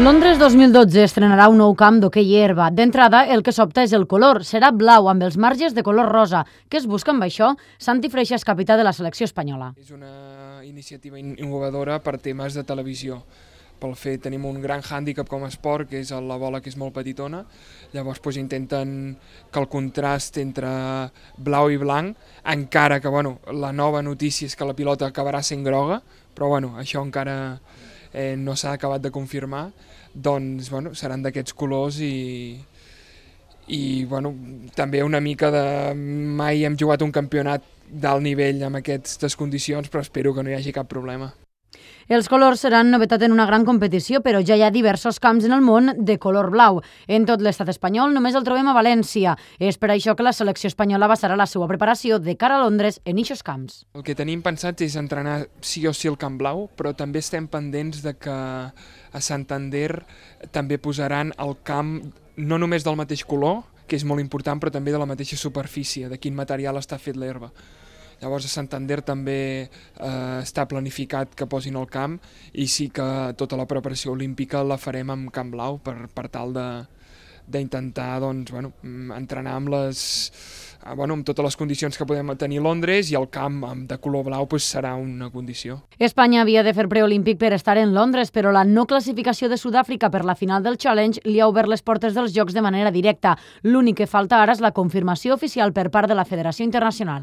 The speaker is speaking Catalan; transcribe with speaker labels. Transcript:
Speaker 1: Londres 2012 estrenarà un nou camp d'hoquei herba. D'entrada, el que s'opta és el color. Serà blau amb els marges de color rosa. Què es busca amb això? Santi Freixas, capità de la selecció espanyola.
Speaker 2: És una iniciativa innovadora per temes de televisió. Pel fet tenim un gran hàndicap com a esport, que és la bola que és molt petitona. Llavors doncs, intenten que el contrast entre blau i blanc, encara que bueno, la nova notícia és que la pilota acabarà sent groga, però bueno, això encara eh, no s'ha acabat de confirmar, doncs bueno, seran d'aquests colors i, i bueno, també una mica de... mai hem jugat un campionat d'alt nivell amb aquestes condicions, però espero que no hi hagi cap problema.
Speaker 1: Els colors seran novetat en una gran competició, però ja hi ha diversos camps en el món de color blau. En tot l'estat espanyol només el trobem a València. És per això que la selecció espanyola basarà la seva preparació de cara a Londres en eixos camps.
Speaker 2: El que tenim pensat és entrenar sí o sí el camp blau, però també estem pendents de que a Santander també posaran el camp no només del mateix color, que és molt important, però també de la mateixa superfície, de quin material està fet l'herba. Llavors a Santander també eh, està planificat que posin el camp i sí que tota la preparació olímpica la farem amb camp blau per, per tal de d'intentar doncs, bueno, mm, entrenar amb les eh, bueno, amb totes les condicions que podem tenir a Londres i el camp de color blau pues, serà una condició.
Speaker 1: Espanya havia de fer preolímpic per estar en Londres, però la no classificació de Sud-àfrica per la final del Challenge li ha obert les portes dels Jocs de manera directa. L'únic que falta ara és la confirmació oficial per part de la Federació Internacional.